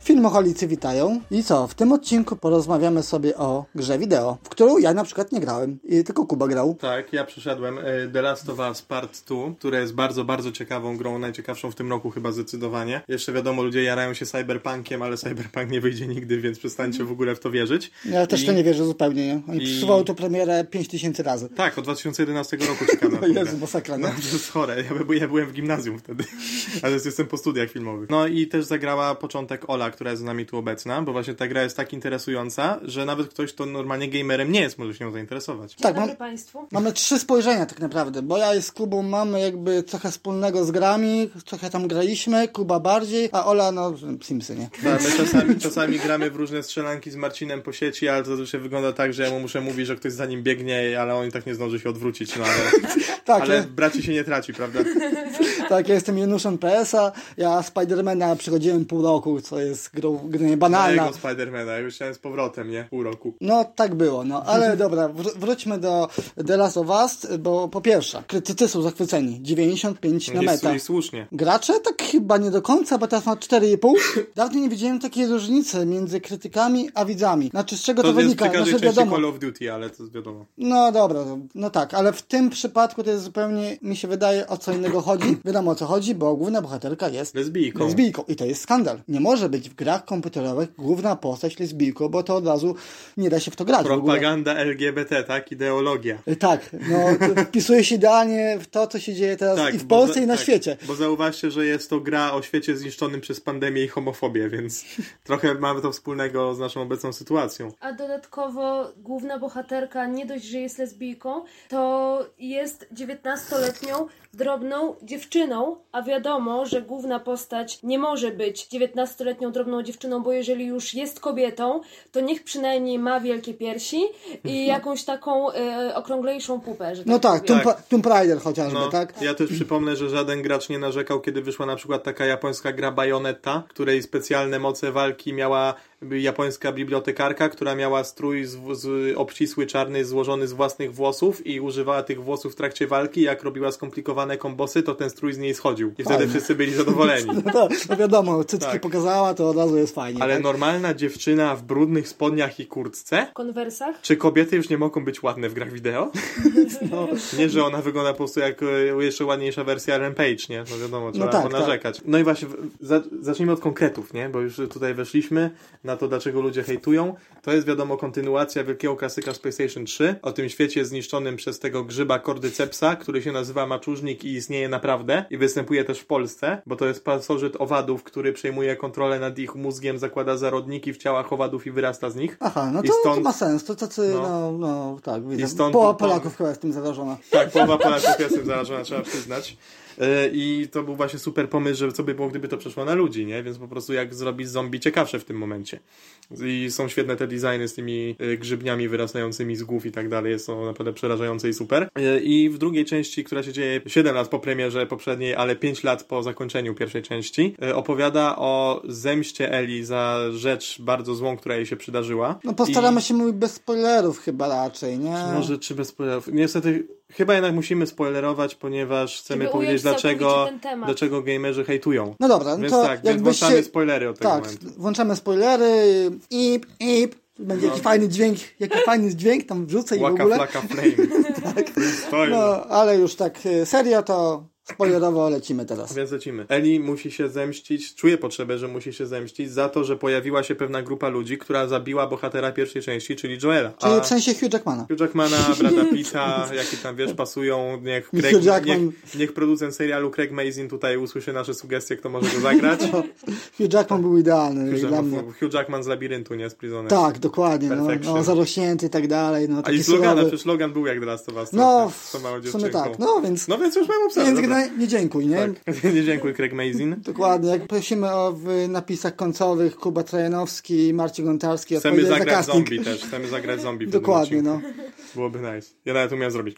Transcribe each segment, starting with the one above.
Filmoholicy witają. I co? W tym odcinku porozmawiamy sobie o grze wideo, w którą ja na przykład nie grałem, i tylko Kuba grał. Tak, ja przeszedłem e, The Last of Us Part 2, które jest bardzo, bardzo ciekawą grą, najciekawszą w tym roku chyba zdecydowanie. Jeszcze wiadomo, ludzie jarają się cyberpunkiem, ale cyberpunk nie wyjdzie nigdy, więc przestańcie w ogóle w to wierzyć. Ja też I... to nie wierzę zupełnie, nie? Oni I... przesuwały to premierę 5000 razy. Tak, od 2011 roku czekam na to. Jezu, masakra, no. no. To jest chore, ja, ja byłem w gimnazjum wtedy, ale jestem po studiach filmowych. No i też zagrała początek Ola, która jest z nami tu obecna, bo właśnie ta gra jest tak interesująca, że nawet ktoś, kto normalnie gamerem nie jest, może się nią zainteresować. Tak, mam, Państwu. Mamy trzy spojrzenia tak naprawdę, bo ja i z Kubą mamy jakby trochę wspólnego z grami, trochę tam graliśmy, Kuba bardziej, a Ola no Simsy, nie? Tak, my czasami, czasami gramy w różne strzelanki z Marcinem po sieci, ale to zazwyczaj wygląda tak, że ja mu muszę mówić, że ktoś za nim biegnie, ale on i tak nie zdąży się odwrócić, no ale, tak, ale ja... braci się nie traci, prawda? tak, ja jestem Januszem PS-a, ja Spidermana przychodziłem pół roku, co jest grą, grą banalna. Jego Spidermana, ja już chciałem z powrotem, nie? Pół roku. No, tak było, no, ale dobra, wr wróćmy do The Last of Us, bo po pierwsze, krytycy są zachwyceni, 95 na meta. I słusznie. Gracze tak chyba nie do końca, bo teraz ma 4,5. Dawno nie widziałem takiej różnicy między krytykami a widzami. Znaczy, z czego to, to wynika? Jest przy znaczy, wiadomo. Call of Duty, ale to jest wiadomo. No dobra, no tak, ale w tym przypadku to jest zupełnie, mi się wydaje, o co innego chodzi. Wiadomo o co chodzi, bo główna bohaterka jest lesbijką. lesbijką. I to jest skandal. Nie może być w grach komputerowych główna postać lesbijką, bo to od razu nie da się w to grać. Propaganda LGBT, tak? Ideologia. Tak, no wpisuje się idealnie w to, co się dzieje teraz tak, i w Polsce, za, i na tak, świecie. Bo zauważcie, że jest to gra o świecie zniszczonym przez pandemię i homofobię, więc trochę mamy to wspólnego z naszą obecną sytuacją. A dodatkowo główna bohaterka nie dość, że jest lesbijką, to jest 19-letnią drobną dziewczyną, a wiadomo, że główna postać nie może być 19-letnią drobną dziewczyną, bo jeżeli już jest kobietą, to niech przynajmniej ma wielkie piersi i jakąś taką e, okrąglejszą pupę. no tak, Tomb, tak. Tomb Raider chociażby, no, tak? Ja też przypomnę, że żaden gracz nie narzekał, kiedy wyszła na przykład taka japońska gra Bayonetta, której specjalne moce walki miała japońska bibliotekarka, która miała strój z, z, obcisły czarny złożony z własnych włosów i używała tych włosów w trakcie walki. Jak robiła skomplikowane kombosy, to ten strój z niej schodził. I wtedy wszyscy byli zadowoleni. No, to, no wiadomo, cycki tak. pokazała, to od razu jest fajnie. Ale tak? normalna dziewczyna w brudnych spodniach i kurtce? W konwersach? Czy kobiety już nie mogą być ładne w grach wideo? No, nie, że ona wygląda po prostu jak e, jeszcze ładniejsza wersja Rampage, nie? No wiadomo, trzeba no tak, ponarzekać. Tak. No i właśnie, zacznijmy od konkretów, nie? Bo już tutaj weszliśmy na to, dlaczego ludzie hejtują. To jest wiadomo kontynuacja wielkiego klasyka z PlayStation 3 o tym świecie zniszczonym przez tego grzyba Cordycepsa, który się nazywa maczużnik i istnieje naprawdę i występuje też w Polsce, bo to jest pasożyt owadów, który przejmuje kontrolę nad ich mózgiem, zakłada zarodniki w ciałach owadów i wyrasta z nich. Aha, no to, stąd... to ma sens. To tacy, no, no, no tak, widzę. I stąd... Połowa Polaków chyba jest tym zarażona. Tak, połowa Polaków jest tym zarażona, trzeba przyznać. E, I to był właśnie super pomysł, że co by było, gdyby to przeszło na ludzi, nie? Więc po prostu jak zrobić zombie ciekawsze w tym momencie. I są świetne te designy z tymi e, grzybniami wyrastającymi z głów i tak dalej. Są naprawdę przerażające i super. E, I w drugiej części, która się dzieje 7 lat po premierze poprzedniej, ale 5 lat po zakończeniu pierwszej części, opowiada o zemście Eli za rzecz bardzo złą, która jej się przydarzyła. No postaramy I... się mówić bez spoilerów chyba raczej, nie? Może czy bez spoilerów. Niestety Chyba jednak musimy spoilerować, ponieważ chcemy powiedzieć, dlaczego, dlaczego gamerzy hejtują. No dobra, no więc to tak, więc włączamy się... spoilery od tego tak, momentu. włączamy spoilery, ip, ip, będzie no. jakiś fajny dźwięk, jaki fajny dźwięk tam wrzucę i w ogóle. Flaka, flame. tak. No, ale już tak y, serio to Spoilerowo lecimy teraz. Więc lecimy. Eli musi się zemścić, czuje potrzebę, że musi się zemścić za to, że pojawiła się pewna grupa ludzi, która zabiła bohatera pierwszej części, czyli Joela. Czyli A w sensie Hugh Jackmana. Hugh Jackmana, Brada Pitta, jakie tam wiesz, pasują. Niech, Craig, Jackman... niech, niech producent serialu Craig Mazin tutaj usłyszy nasze sugestie, kto może go zagrać. No, Hugh Jackman był idealny. Hugh, dla mnie. Hugh Jackman z labiryntu, nie? Z Prisoners. Tak, dokładnie. No, no, zarośnięty i tak dalej. No, A i slogana, przecież slogan był jak The Last of Us. No, w sumie tak. No, więc, no więc już mam obsadzę. Więc nie dziękuj, nie? Tak. Nie dziękuję, Craig Mazin. Dokładnie. Jak prosimy o w napisach końcowych Kuba Trajanowski i Marcin Gontarski Chcemy zagrać za zombie też. Chcemy zagrać zombie w Dokładnie, no. Byłoby nice. Ja nawet umiałem zrobić.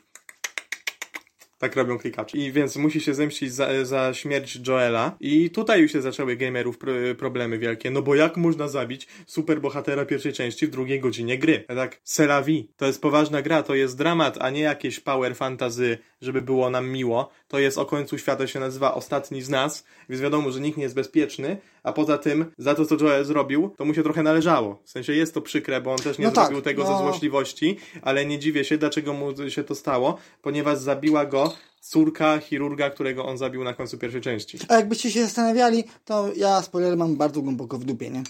Tak robią klikacze. I więc musi się zemścić za, za śmierć Joela. I tutaj już się zaczęły gamerów problemy wielkie. No bo jak można zabić superbohatera pierwszej części w drugiej godzinie gry? A tak, Selavi. To jest poważna gra, to jest dramat, a nie jakieś power fantasy żeby było nam miło. To jest o końcu świata, się nazywa Ostatni z nas, więc wiadomo, że nikt nie jest bezpieczny, a poza tym za to, co Joel zrobił, to mu się trochę należało. W sensie jest to przykre, bo on też nie no zrobił tak, tego no... ze złośliwości, ale nie dziwię się, dlaczego mu się to stało, ponieważ zabiła go córka chirurga, którego on zabił na końcu pierwszej części. A jakbyście się zastanawiali, to ja spoiler mam bardzo głęboko w dupie, nie?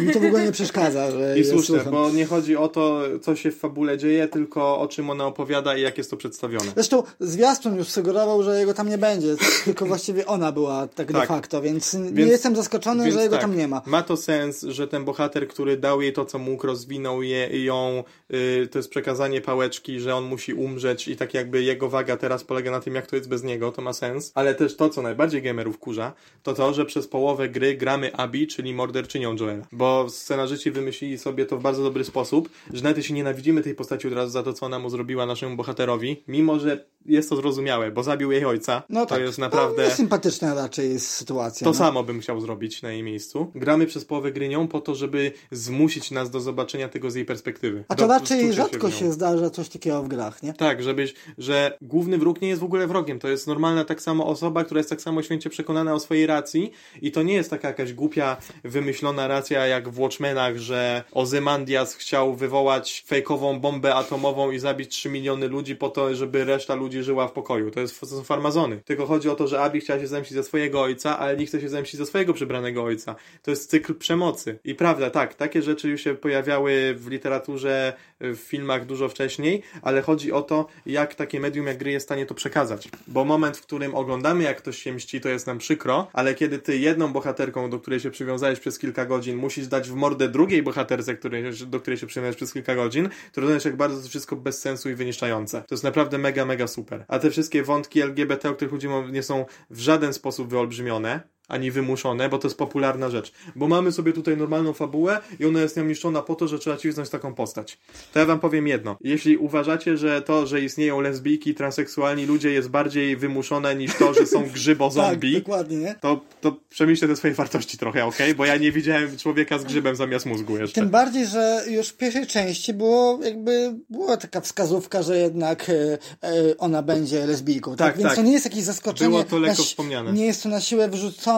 Mi to w ogóle nie przeszkadza. Że I słuszne, bo nie chodzi o to, co się w fabule dzieje, tylko o czym ona opowiada i jak jest to przedstawione. Zresztą zwiastun już sugerował, że jego tam nie będzie, tylko właściwie ona była tak, tak. de facto, więc, więc, nie jestem zaskoczony, że jego tak, tam nie ma. Ma to sens, że ten bohater, który dał jej to, co mógł, rozwinął je, ją, yy, to jest przekazanie pałeczki, że on musi umrzeć i tak jakby jego waga teraz polega na tym, tym, jak to jest bez niego, to ma sens. Ale też to, co najbardziej gamerów kurza, to to, że przez połowę gry gramy Abby, czyli morderczynią Joela. Bo scenarzyści wymyślili sobie to w bardzo dobry sposób, że nawet jeśli nienawidzimy tej postaci od razu za to, co ona mu zrobiła naszemu bohaterowi, mimo że jest to zrozumiałe, bo zabił jej ojca, no to tak. jest naprawdę... No, sympatyczna raczej jest sytuacja. To no. samo bym chciał zrobić na jej miejscu. Gramy przez połowę gry nią po to, żeby zmusić nas do zobaczenia tego z jej perspektywy. A to do, raczej rzadko się, się zdarza coś takiego w grach, nie? Tak, żebyś, że główny wróg nie jest w ogóle ogóle wrogiem. To jest normalna tak samo osoba, która jest tak samo święcie przekonana o swojej racji i to nie jest taka jakaś głupia, wymyślona racja jak w Watchmenach, że Ozymandias chciał wywołać fejkową bombę atomową i zabić 3 miliony ludzi po to, żeby reszta ludzi żyła w pokoju. To, jest, to są farmazony. Tylko chodzi o to, że Abi chciała się zemścić ze swojego ojca, ale nie chce się zemścić ze swojego przybranego ojca. To jest cykl przemocy. I prawda, tak, takie rzeczy już się pojawiały w literaturze, w filmach dużo wcześniej, ale chodzi o to, jak takie medium jak gry jest w stanie to przekazać. Bo moment, w którym oglądamy, jak ktoś się mści, to jest nam przykro, ale kiedy ty jedną bohaterką, do której się przywiązałeś przez kilka godzin, musisz dać w mordę drugiej bohaterce, której, do której się przywiązałeś przez kilka godzin, to rozumiesz, jak bardzo to wszystko bez sensu i wyniszczające. To jest naprawdę mega, mega super. A te wszystkie wątki LGBT, o których ludzie nie są w żaden sposób wyolbrzymione, ani wymuszone, bo to jest popularna rzecz. Bo mamy sobie tutaj normalną fabułę i ona jest nią po to, że trzeba cisnąć taką postać. To ja wam powiem jedno. Jeśli uważacie, że to, że istnieją lesbijki, transseksualni ludzie jest bardziej wymuszone niż to, że są grzybo zombie, tak, dokładnie, nie? To, to przemyślcie te swoje wartości trochę, ok? Bo ja nie widziałem człowieka z grzybem zamiast mózgu jeszcze. Tym bardziej, że już w pierwszej części było jakby, była taka wskazówka, że jednak e, e, ona będzie lesbijką, tak? tak? Więc tak. to nie jest jakieś zaskoczenie. Było to lekko wspomniane. Nie jest to na siłę wyrzucone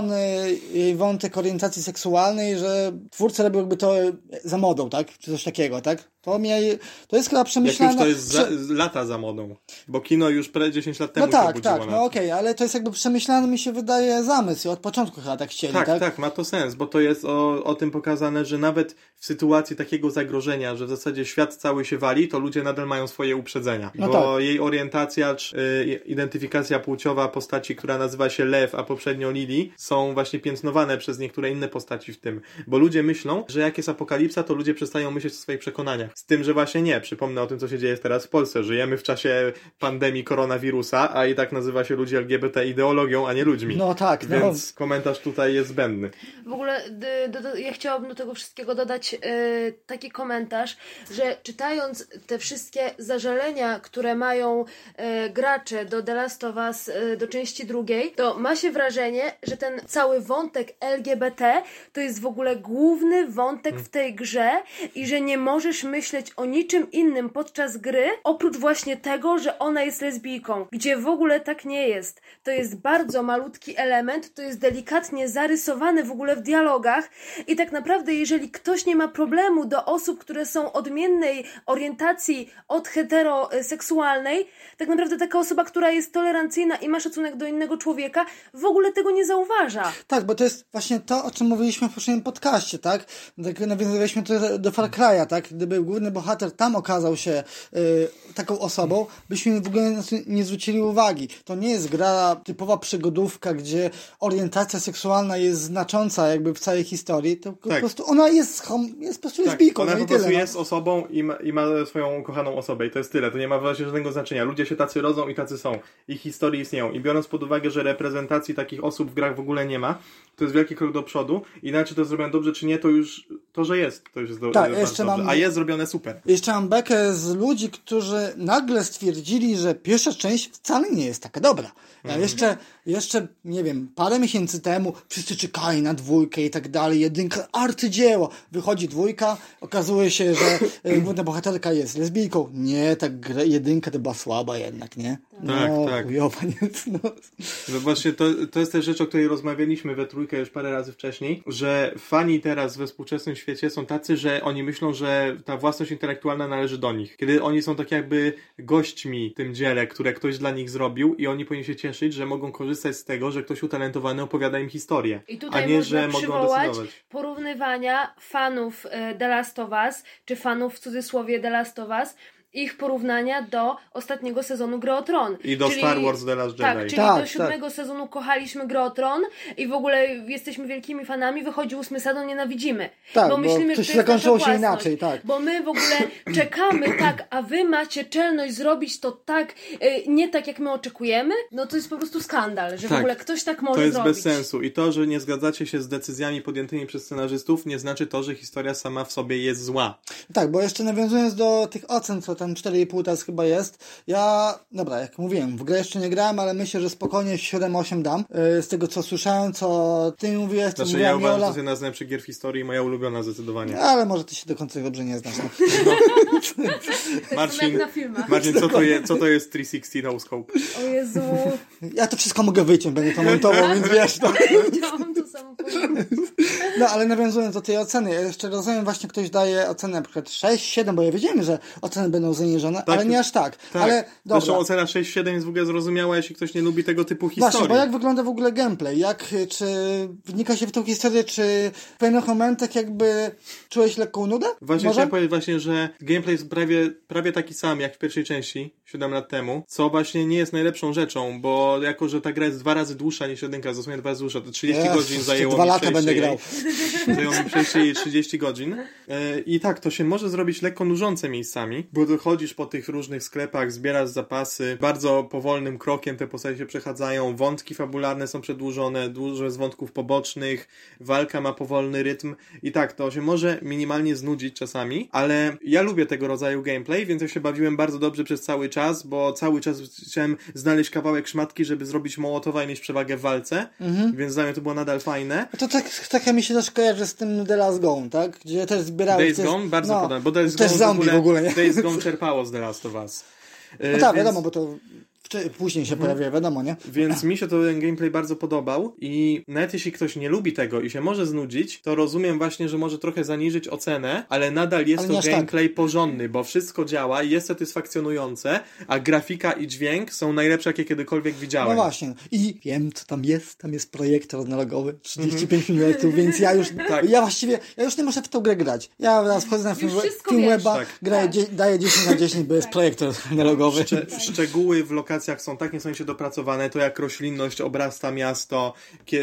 jej wątek orientacji seksualnej, że twórca robił jakby to za modą, tak? Czy coś takiego, tak? To, mnie, to jest chyba przemyślane... Jak już to jest za, lata za modą, bo kino już prawie 10 lat temu No tak, tak, no okej, okay, ale to jest jakby przemyślany, mi się wydaje, zamysł i od początku chyba tak chcieli, tak? Tak, tak, ma to sens, bo to jest o, o tym pokazane, że nawet w sytuacji takiego zagrożenia, że w zasadzie świat cały się wali, to ludzie nadal mają swoje uprzedzenia, no bo tak. jej orientacja, czy y, identyfikacja płciowa postaci, która nazywa się Lew, a poprzednio Lili, są właśnie piętnowane przez niektóre inne postaci w tym, bo ludzie myślą, że jak jest apokalipsa, to ludzie przestają myśleć o swoich przekonaniach. Z tym, że właśnie nie. Przypomnę o tym, co się dzieje teraz w Polsce. Żyjemy w czasie pandemii koronawirusa, a i tak nazywa się ludzi LGBT ideologią, a nie ludźmi. No tak. No. Więc no. komentarz tutaj jest zbędny. W ogóle do, do, ja chciałabym do tego wszystkiego dodać yy, taki komentarz, że czytając te wszystkie zażalenia, które mają yy, gracze do The Last of Us, yy, do części drugiej, to ma się wrażenie, że ten cały wątek LGBT to jest w ogóle główny wątek w tej grze i że nie możesz myśleć myśleć o niczym innym podczas gry, oprócz właśnie tego, że ona jest lesbijką, gdzie w ogóle tak nie jest. To jest bardzo malutki element, to jest delikatnie zarysowany w ogóle w dialogach i tak naprawdę jeżeli ktoś nie ma problemu do osób, które są odmiennej orientacji od heteroseksualnej, tak naprawdę taka osoba, która jest tolerancyjna i ma szacunek do innego człowieka, w ogóle tego nie zauważa. Tak, bo to jest właśnie to, o czym mówiliśmy w poprzednim podcaście, tak? tak nawiązywaliśmy to do Far Cry'a, tak? Gdyby główny bohater tam okazał się y, taką osobą, byśmy w ogóle nie zwrócili uwagi. To nie jest gra typowa przygodówka, gdzie orientacja seksualna jest znacząca jakby w całej historii, to tak. po prostu ona jest, jest po prostu tak, lesbijką. Ona no po prostu tyle, no. jest no. osobą i ma, i ma swoją kochaną osobę i to jest tyle. To nie ma właśnie żadnego znaczenia. Ludzie się tacy rodzą i tacy są. Ich historie istnieją. I biorąc pod uwagę, że reprezentacji takich osób w grach w ogóle nie ma, to jest wielki krok do przodu. Inaczej to zrobione dobrze czy nie, to już to, że jest, to już jest do, tak, jeszcze dobrze. Mam... A jest zrobione one super. Jeszcze mam bekę z ludzi, którzy nagle stwierdzili, że pierwsza część wcale nie jest taka dobra. Ja mhm. jeszcze, jeszcze, nie wiem, parę miesięcy temu wszyscy czekali na dwójkę i tak dalej, jedynka, arcydzieło. Wychodzi dwójka, okazuje się, że e, główna bohaterka jest lesbijką. Nie, tak jedynka to była słaba jednak, nie? No, tak, tak. Chujowa, nie? No. no właśnie, to, to jest też rzecz, o której rozmawialiśmy we trójkę już parę razy wcześniej, że fani teraz we współczesnym świecie są tacy, że oni myślą, że ta własność intelektualna należy do nich. Kiedy oni są tak jakby gośćmi w tym dziele, które ktoś dla nich zrobił i oni powinni się cieszyć, że mogą korzystać z tego, że ktoś utalentowany opowiada im historię, I tutaj a nie, że mogą decydować. porównywania fanów e, The Last of Us, czy fanów w cudzysłowie The Last of Us, ich porównania do ostatniego sezonu Gry o Tron. I do czyli, Star Wars The Last tak, Jedi. Tak, czyli tak, do siódmego tak. sezonu kochaliśmy Gry o Tron i w ogóle jesteśmy wielkimi fanami, wychodzi ósmy sezon, nienawidzimy. Tak, bo myślimy, bo że to zakończyło się inaczej, tak. Bo my w ogóle czekamy tak, a wy macie czelność zrobić to tak, y, nie tak jak my oczekujemy, no to jest po prostu skandal, że tak. w ogóle ktoś tak może zrobić. To jest zrobić. bez sensu i to, że nie zgadzacie się z decyzjami podjętymi przez scenarzystów nie znaczy to, że historia sama w sobie jest zła. Tak, bo jeszcze nawiązując do tych ocen, co tam 4,5 teraz chyba jest. Ja, dobra, jak mówiłem, w grę jeszcze nie grałem, ale myślę, że spokojnie 7-8 dam. Yy, z tego co słyszałem, co ty mówiłeś, co znaczy, ja uważam, że to jest jedna z najlepszych gier w historii, moja ulubiona zdecydowanie. Ale może ty się do końca dobrze nie znasz. No. Marcin, Marcin co, to je, co to jest 360 no scope? O Jezu. Ja to wszystko mogę wyciąć, będę to montował, więc wiesz. No. Chciałam to samo powiedzieć. No, ale nawiązując do tej oceny, ja jeszcze rozumiem, właśnie ktoś daje ocenę na przykład 6, 7, bo ja wiedziałem, że oceny będą zaniżone, tak, ale nie aż tak. tak. Ale, dobra. Zresztą ocena 6-7 jest w ogóle zrozumiała, jeśli ktoś nie lubi tego typu historii. Właśnie, bo jak wygląda w ogóle gameplay? Jak, czy wnika się w tą historię, czy w pewnych momentach jakby czułeś lekką nudę? Właśnie Może? chciałem powiedzieć właśnie, że gameplay jest prawie, prawie taki sam jak w pierwszej części, 7 lat temu, co właśnie nie jest najlepszą rzeczą, bo jako, że ta gra jest dwa razy dłuższa niż jedynka, dosłownie dwa razy dłuższa, to 30 yes, godzin zajęło dwa lata będę grał. Zajęło mi przejście jej 30 godzin. E, I tak, to się może zrobić lekko nużące miejscami, bo dochodzisz po tych różnych sklepach, zbierasz zapasy, bardzo powolnym krokiem te postacie się przechadzają, wątki fabularne są przedłużone, dużo jest wątków pobocznych, walka ma powolny rytm i tak, to się może minimalnie znudzić czasami, ale ja lubię tego rodzaju gameplay, więc ja się bawiłem bardzo dobrze przez cały czas, bo cały czas chciałem znaleźć kawałek szmatki, żeby zrobić Mołotowa i mieć przewagę w walce, mhm. więc dla mnie to było nadal fajne. To tak, tak mi się też kojarzy z tym The Last Gone, tak? Gdzie też zbierałeś... Days Gone? Bardzo no, podobne, bo Days Gone w ogóle, w ogóle? Days Gone czerpało z The Last of Us. No tak, więc... wiadomo, bo to później się mhm. pojawia, wiadomo, nie? Więc mi się to ten gameplay bardzo podobał i nawet jeśli ktoś nie lubi tego i się może znudzić, to rozumiem właśnie, że może trochę zaniżyć ocenę, ale nadal jest ale to tak. gameplay tak. porządny, bo wszystko działa i jest satysfakcjonujące, a grafika i dźwięk są najlepsze, jakie kiedykolwiek widziałem. No właśnie. I wiem, co tam jest. Tam jest projektor analogowy, 35 mm -hmm. więc ja już, tak. ja właściwie, ja już nie muszę w tą grę grać. Ja teraz wchodzę na film, Filmweba, tak. tak. daję 10 na 10, bo jest tak. projektor analogowy. Szcze szczegóły w lokacjach lokacjach są tak niesamowicie dopracowane, to jak roślinność obrasta miasto,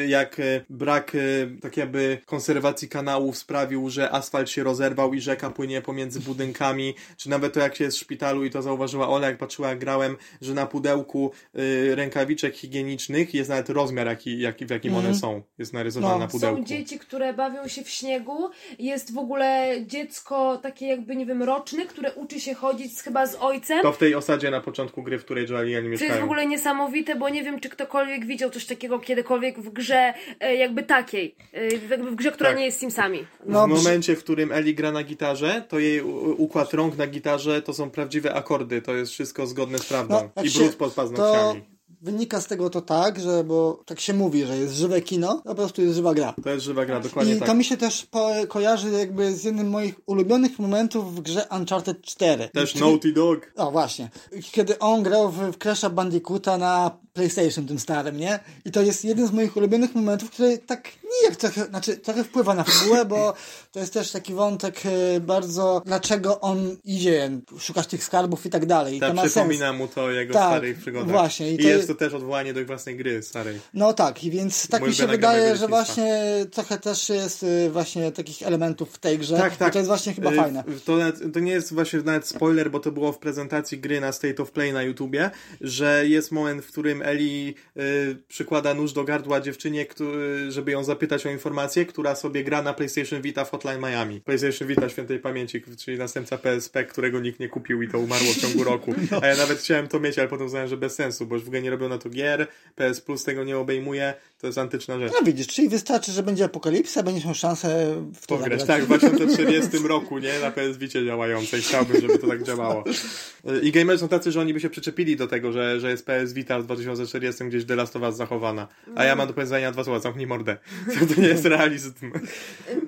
jak e, brak e, tak jakby konserwacji kanałów sprawił, że asfalt się rozerwał i rzeka płynie pomiędzy budynkami, czy nawet to jak się jest w szpitalu i to zauważyła Ola, jak patrzyła jak grałem, że na pudełku y, rękawiczek higienicznych jest nawet rozmiar, jaki, jaki, w jakim one mhm. są. Jest narysowane no. na pudełku. Są dzieci, które bawią się w śniegu, jest w ogóle dziecko takie jakby, nie wiem, roczny, które uczy się chodzić chyba z ojcem. To w tej osadzie na początku gry, w której Joel mieszkają. To jest w ogóle niesamowite, bo nie wiem, czy ktokolwiek widział coś takiego kiedykolwiek w grze e, jakby takiej. E, w grze, która tak. nie jest Simsami. No, w momencie, w którym Eli gra na gitarze, to jej układ rąk na gitarze to są prawdziwe akordy. To jest wszystko zgodne z prawdą. No, I brud pod paznokciami. To wynika z tego to tak, że bo tak się mówi, że jest żywe kino, po prostu jest żywa gra. To jest żywa gra, dokładnie I tak. to mi się też kojarzy jakby z jednym moich ulubionych momentów w grze Uncharted 4. Też Czyli... Naughty Dog. O, właśnie. Kiedy on grał w, w Crash'a Bandicoota na PlayStation tym starym, nie? I to jest jeden z moich ulubionych momentów, który tak nijak trochę, znaczy trochę wpływa na fabułę, bo to jest też taki wątek e, bardzo, dlaczego on idzie, szukać tych skarbów i tak dalej. Tak, przypomina sens. mu to jego tak, starych przygodach. Właśnie. I, I to jest to też odwołanie do własnej gry starej. No tak, i więc tak Mój mi się wydaje, że właśnie trochę też jest y, właśnie takich elementów w tej grze. Tak, tak. to jest właśnie chyba y, fajne. To, to nie jest właśnie nawet spoiler, bo to było w prezentacji gry na State of Play na YouTubie, że jest moment, w którym Eli y, przykłada nóż do gardła dziewczynie, który, żeby ją zabić zapytać o informację, która sobie gra na PlayStation Vita w Hotline Miami. PlayStation Vita świętej pamięci, czyli następca PSP, którego nikt nie kupił i to umarło w ciągu roku. A ja nawet chciałem to mieć, ale potem uznałem, że bez sensu, bo już w ogóle nie robią na to gier, PS Plus tego nie obejmuje, to jest antyczna rzecz. No widzisz, czyli wystarczy, że będzie apokalipsa, będziesz miał szansę w to Pograć, tak, w 2040 roku, nie? Na PS Vicie działającej. Chciałbym, żeby to tak działało. I gamerzy są tacy, że oni by się przyczepili do tego, że, że jest PS Vita w 2040 gdzieś The Last of Us zachowana. A ja mam do powiedzenia dwa słowa, zamknij mordę. To, nie jest realizm.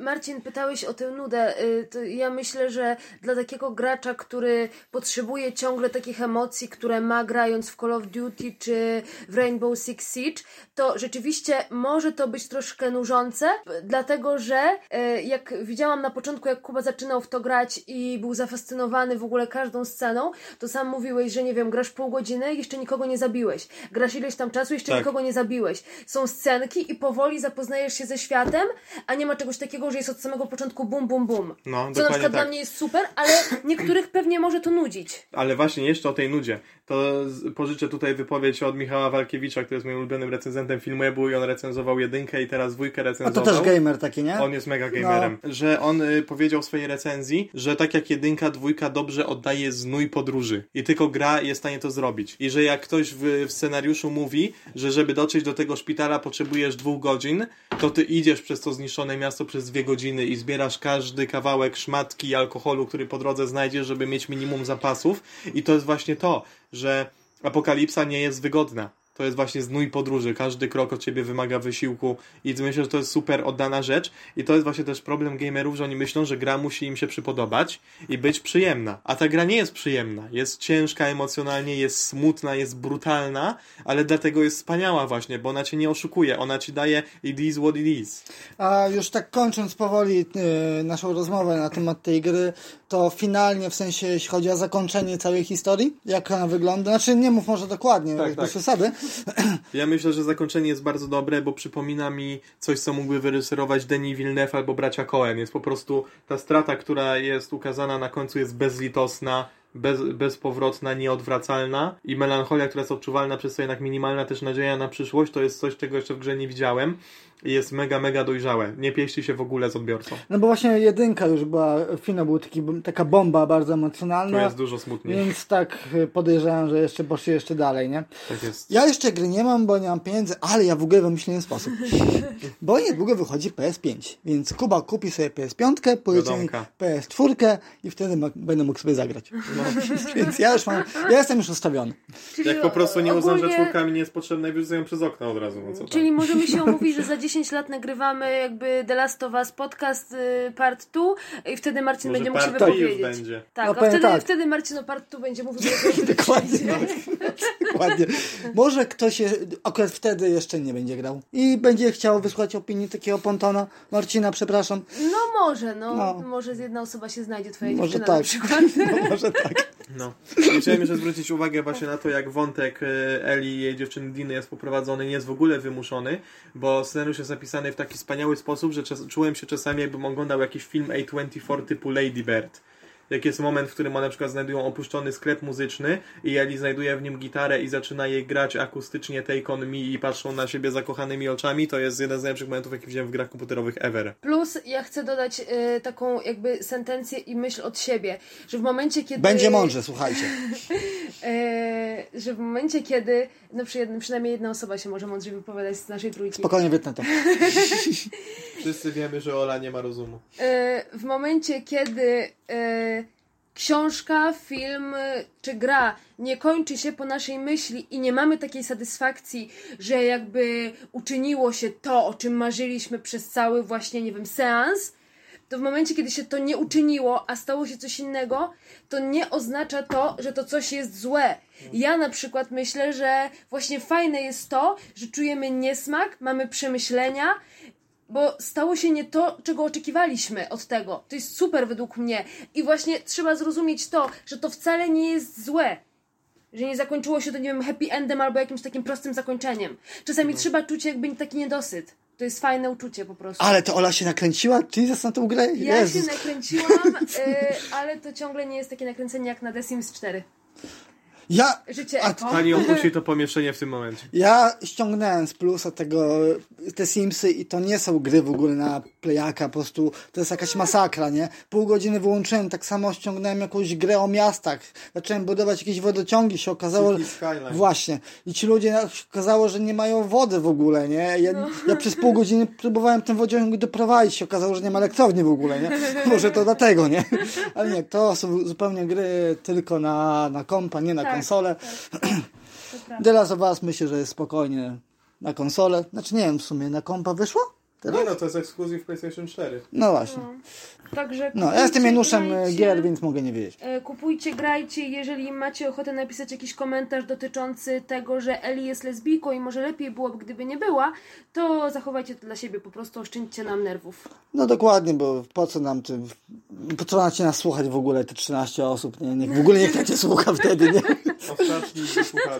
Marcin, pytałeś o tę nudę. Y, to ja myślę, że dla takiego gracza, który potrzebuje ciągle takich emocji, które ma grając w Call of Duty czy w Rainbow Six Siege, to rzeczywiście może to być troszkę nużące, dlatego że y, jak widziałam na początku, jak Kuba zaczynał w to grać i był zafascynowany w ogóle każdą sceną, to sam mówiłeś, że nie wiem, grasz pół godziny i jeszcze nikogo nie zabiłeś. Grasz ileś tam czasu i jeszcze tak. nikogo nie zabiłeś. Są scenki i powoli zapoznajesz się ze światem, a nie ma czegoś takiego, że jest od samego początku bum, bum, bum. No, Co na przykład tak. dla mnie jest super, ale niektórych pewnie może to nudzić. Ale właśnie jeszcze o tej nudzie. To pożyczę tutaj wypowiedź od Michała Walkiewicza, który jest moim ulubionym recenzentem filmu Ebu i on recenzował jedynkę i teraz dwójkę recenzował. A to też gamer taki, nie? On jest mega gamerem. No. Że on y, powiedział w swojej recenzji, że tak jak jedynka, dwójka dobrze oddaje znój podróży i tylko gra jest w stanie to zrobić. I że jak ktoś w, w scenariuszu mówi, że żeby dotrzeć do tego szpitala potrzebujesz dwóch godzin, to ty idziesz przez to zniszczone miasto przez dwie godziny i zbierasz każdy kawałek szmatki alkoholu, który po drodze znajdziesz, żeby mieć minimum zapasów. I to jest właśnie to, że apokalipsa nie jest wygodna to jest właśnie znój podróży. Każdy krok od ciebie wymaga wysiłku i myślę, że to jest super oddana rzecz i to jest właśnie też problem gamerów, że oni myślą, że gra musi im się przypodobać i być przyjemna. A ta gra nie jest przyjemna. Jest ciężka emocjonalnie, jest smutna, jest brutalna, ale dlatego jest wspaniała właśnie, bo ona cię nie oszukuje. Ona ci daje it is what it is. A już tak kończąc powoli yy, naszą rozmowę na temat tej gry, to finalnie, w sensie jeśli chodzi o zakończenie całej historii, jak ona wygląda, znaczy nie mów może dokładnie, tak, bez tak. przesady, ja myślę, że zakończenie jest bardzo dobre, bo przypomina mi coś, co mógłby wyreżyserować Denis Villeneuve albo bracia Cohen. Jest po prostu ta strata, która jest ukazana na końcu jest bezlitosna, bez, bezpowrotna, nieodwracalna i melancholia, która jest odczuwalna przez to jednak minimalna też nadzieja na przyszłość, to jest coś, czego jeszcze w grze nie widziałem jest mega, mega dojrzałe. Nie pieści się w ogóle z odbiorcą. No bo właśnie jedynka już była, finał był taki, taka bomba bardzo emocjonalna. To jest dużo smutniej. Więc tak podejrzewam, że jeszcze poszli jeszcze dalej, nie? Tak jest. Ja jeszcze gry nie mam, bo nie mam pieniędzy, ale ja w ogóle wymyśliłem sposób. bo niedługo wychodzi PS5, więc Kuba kupi sobie PS5, pojedzie mi PS4 i wtedy będę mógł sobie zagrać. No. więc ja już mam, ja jestem już ustawiony. Czyli Jak po prostu nie uznam, ogólnie... że czwórka mi nie jest potrzebna i wyrzucę przez okno od razu. No co Czyli możemy się umówić, że za 10 lat nagrywamy jakby The Last of Us podcast y, part 2 i wtedy Marcin Może będzie mógł się wypowiedzieć. Będzie. Tak, no, a wtedy, tak. wtedy Marcin o part 2 będzie mówił Dokładnie. Dokładnie. Może ktoś akurat wtedy jeszcze nie będzie grał i będzie chciał wysłać opinii takiego pontona. Marcina, przepraszam. No może, no. no. Może jedna osoba się znajdzie, twoja może dziewczyna tak. na przykład. No, może tak. No. Chciałem jeszcze zwrócić uwagę właśnie na to, jak wątek y, Eli i jej dziewczyny Diny jest poprowadzony, nie jest w ogóle wymuszony, bo scenariusz jest napisany w taki wspaniały sposób, że czułem się czasami jakbym oglądał jakiś film A24 typu Lady Bird jak jest moment, w którym one na przykład znajdują opuszczony sklep muzyczny i Eli znajduje w nim gitarę i zaczyna jej grać akustycznie Take On Me i patrzą na siebie zakochanymi oczami, to jest jeden z najlepszych momentów, jaki widziałem w grach komputerowych ever. Plus ja chcę dodać y, taką jakby sentencję i myśl od siebie, że w momencie, kiedy... Będzie mądrze, słuchajcie. y, że w momencie, kiedy no przy jednym, przynajmniej jedna osoba się może mądrze wypowiadać z naszej trójki. Spokojnie wytnę to. Wszyscy wiemy, że Ola nie ma rozumu. Y, w momencie, kiedy książka, film czy gra nie kończy się po naszej myśli i nie mamy takiej satysfakcji, że jakby uczyniło się to, o czym marzyliśmy przez cały właśnie, nie wiem, seans, to w momencie, kiedy się to nie uczyniło, a stało się coś innego, to nie oznacza to, że to coś jest złe. Ja na przykład myślę, że właśnie fajne jest to, że czujemy niesmak, mamy przemyślenia bo stało się nie to, czego oczekiwaliśmy od tego. To jest super według mnie. I właśnie trzeba zrozumieć to, że to wcale nie jest złe. Że nie zakończyło się to, nie wiem, happy endem albo jakimś takim prostym zakończeniem. Czasami no. trzeba czuć jakby taki niedosyt. To jest fajne uczucie po prostu. Ale to Ola się nakręciła? Jesus na tą grę? Ja Jezus. się nakręciłam, y, ale to ciągle nie jest takie nakręcenie jak na The Sims 4. Ja, Życie a- eko. Pani opuści to pomieszczenie w tym momencie. ja ściągnąłem z plusa tego, te Simsy i to nie są gry w ogóle na playaka, po prostu to jest jakaś masakra, nie? Pół godziny wyłączyłem, tak samo ściągnąłem jakąś grę o miastach. Zacząłem budować jakieś wodociągi, się okazało... City Skyline. Właśnie. I ci ludzie się okazało, że nie mają wody w ogóle, nie? Ja, ja przez pół godziny próbowałem ten wodociąg doprowadzić, się okazało, że nie ma elektrowni w ogóle, nie? Może to dlatego, nie? Ale nie, to są zupełnie gry tylko na, na kompa, nie na Tak, konsolę. tak, tak. The Last of Us myślę, że jest spokojnie na konsolę. Znaczy nie wiem, w sumie na kompa wyszło? Teraz? Nie no, to jest ekskluzyw PlayStation 4. No właśnie. Także No, ja jestem Januszem e, grajcie. gier, więc mogę nie wiedzieć. E, Kupujcie, grajcie. Jeżeli macie ochotę napisać jakiś komentarz dotyczący tego, że Eli jest lesbijką i może lepiej byłoby, gdyby nie była, to zachowajcie to dla siebie. Po prostu oszczędźcie nam nerwów. No dokładnie, bo po co nam ty, po co macie nas słuchać w ogóle, te 13 osób, nie? Niech w ogóle niech tak cię słucha wtedy, nie? Ostatni słuchacze.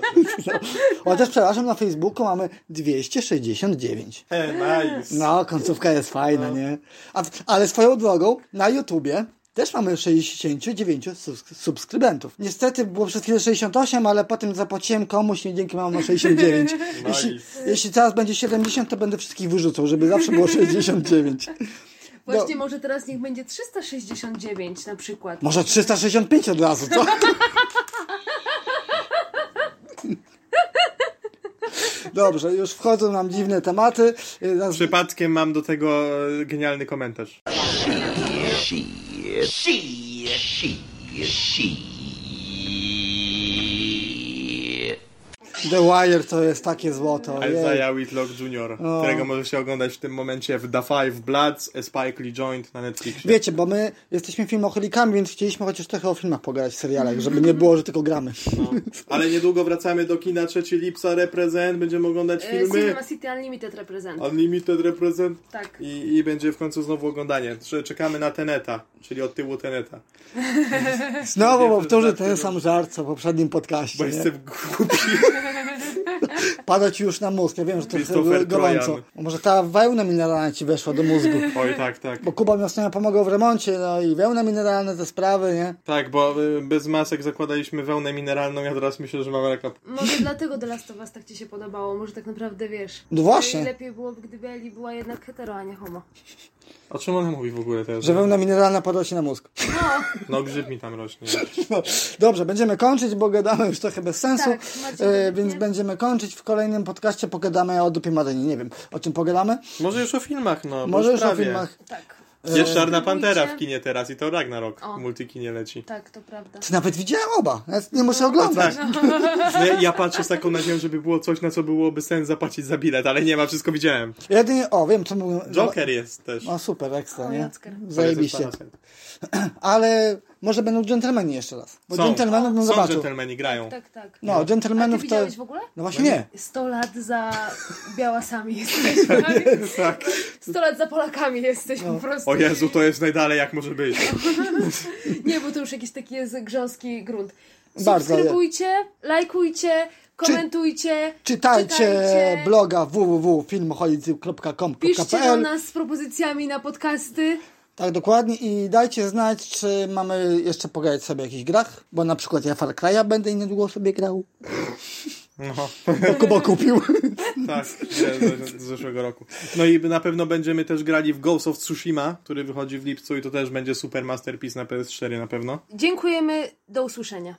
Chociaż przepraszam, na Facebooku mamy 269. He, nice. No, końcówka jest fajna, nie? A, ale swoją drogą, na YouTubie też mamy 69 subs- subskrybentów. Niestety było przez chwilę 68, ale potem zapłaciłem komuś i dzięki mam na 69. Jeśli, Nice. jeśli teraz będzie 70, to będę wszystkich wyrzucał, żeby zawsze było 69. Właśnie może teraz niech będzie 369 na przykład. Może 365 od razu, co? Dobrze, już wchodzą nam dziwne tematy. Y, naz- Przypadkiem mam do tego e, genialny komentarz. She, she, she, she. The Wire to jest takie złoto. Isaiah Whitlock Jr., którego możecie oglądać w tym momencie w The Five Bloods, A Spike Lee Joint na Netflixie. Wiecie, bo my jesteśmy filmoholikami, więc chcieliśmy chociaż trochę o filmach pogadać w serialach, żeby nie było, że tylko gramy. No. Ale niedługo wracamy do kina 3 lipca, Represent, będziemy oglądać E, filmy. Cinema City Unlimited reprezent. Unlimited Represent. Tak. I, I będzie w końcu znowu oglądanie. Czekamy na Teneta, czyli od tyłu Teneta. Znowu powtórzę ten sam żart, co w poprzednim podcaście. Bo Nie? jestem głupi. Pada ci już na mózg, ja wiem, że to jest gorąco. Trojan. Może ta wełna mineralna ci weszła do mózgu. Oj, tak, tak. Bo Kuba mi ostatnio pomagał w remoncie, no i wełna mineralna, te sprawy, nie? Tak, bo y, bez masek zakładaliśmy wełnę mineralną, ja teraz myślę, że mam raka. Może dlatego The Last of Us tak ci się podobało. Może tak naprawdę wiesz. No właśnie. Lepiej byłoby, gdyby Eli była jednak hetero, a nie homo. O czym ona mówi w ogóle teraz? Że wełna mineralna padła ci na mózg. No grzyb mi tam rośnie. No, dobrze, będziemy kończyć, bo gadamy już trochę bez sensu, Tak, e, więc nie? będziemy kończyć. W kolejnym podcaście pogadamy o dupie Maryni. Nie wiem, o czym pogadamy? Może już o filmach, no. Może już o prawie. filmach. Tak. Jest Czarna Pantera w kinie teraz i to Ragnarok O. w multikinie leci. Tak, to prawda. Ty nawet widziałem oba, nie muszę oglądać. Tak. No, ja, ja patrzę z taką nadzieją, żeby było coś, na co byłoby sens zapłacić za bilet, ale nie ma, wszystko widziałem. Jedynie, o wiem co mówię. Joker jest też. O super, ekstra, O, nie? Zajebiście. Ale może będą dżentelmeni jeszcze raz. Bo Są, dżentelmenów są zobaczył. dżentelmeni, grają. Tak, tak. No, A ty dżentelmenów to... w ogóle? No właśnie nie. 100 lat za białasami jesteśmy. Tak. 100 lat za Polakami jesteś No. po prostu. O Jezu, to jest najdalej jak może być. Nie, bo to już jakiś taki jest grząski grunt. Bardzo, Subskrybujcie, lajkujcie, komentujcie, Czytajcie, czytajcie. bloga Piszcie do nas z propozycjami na podcasty. Tak, dokładnie i dajcie znać, czy mamy jeszcze pogadać sobie o jakichś grach, bo na przykład ja Far Cry'a będę i niedługo sobie grał, No, bo Kuba kupił. tak, z, z zeszłego roku. No i na pewno będziemy też grali w Ghost of Tsushima, który wychodzi w lipcu i to też będzie super masterpiece na PS4 na pewno. Dziękujemy, do usłyszenia.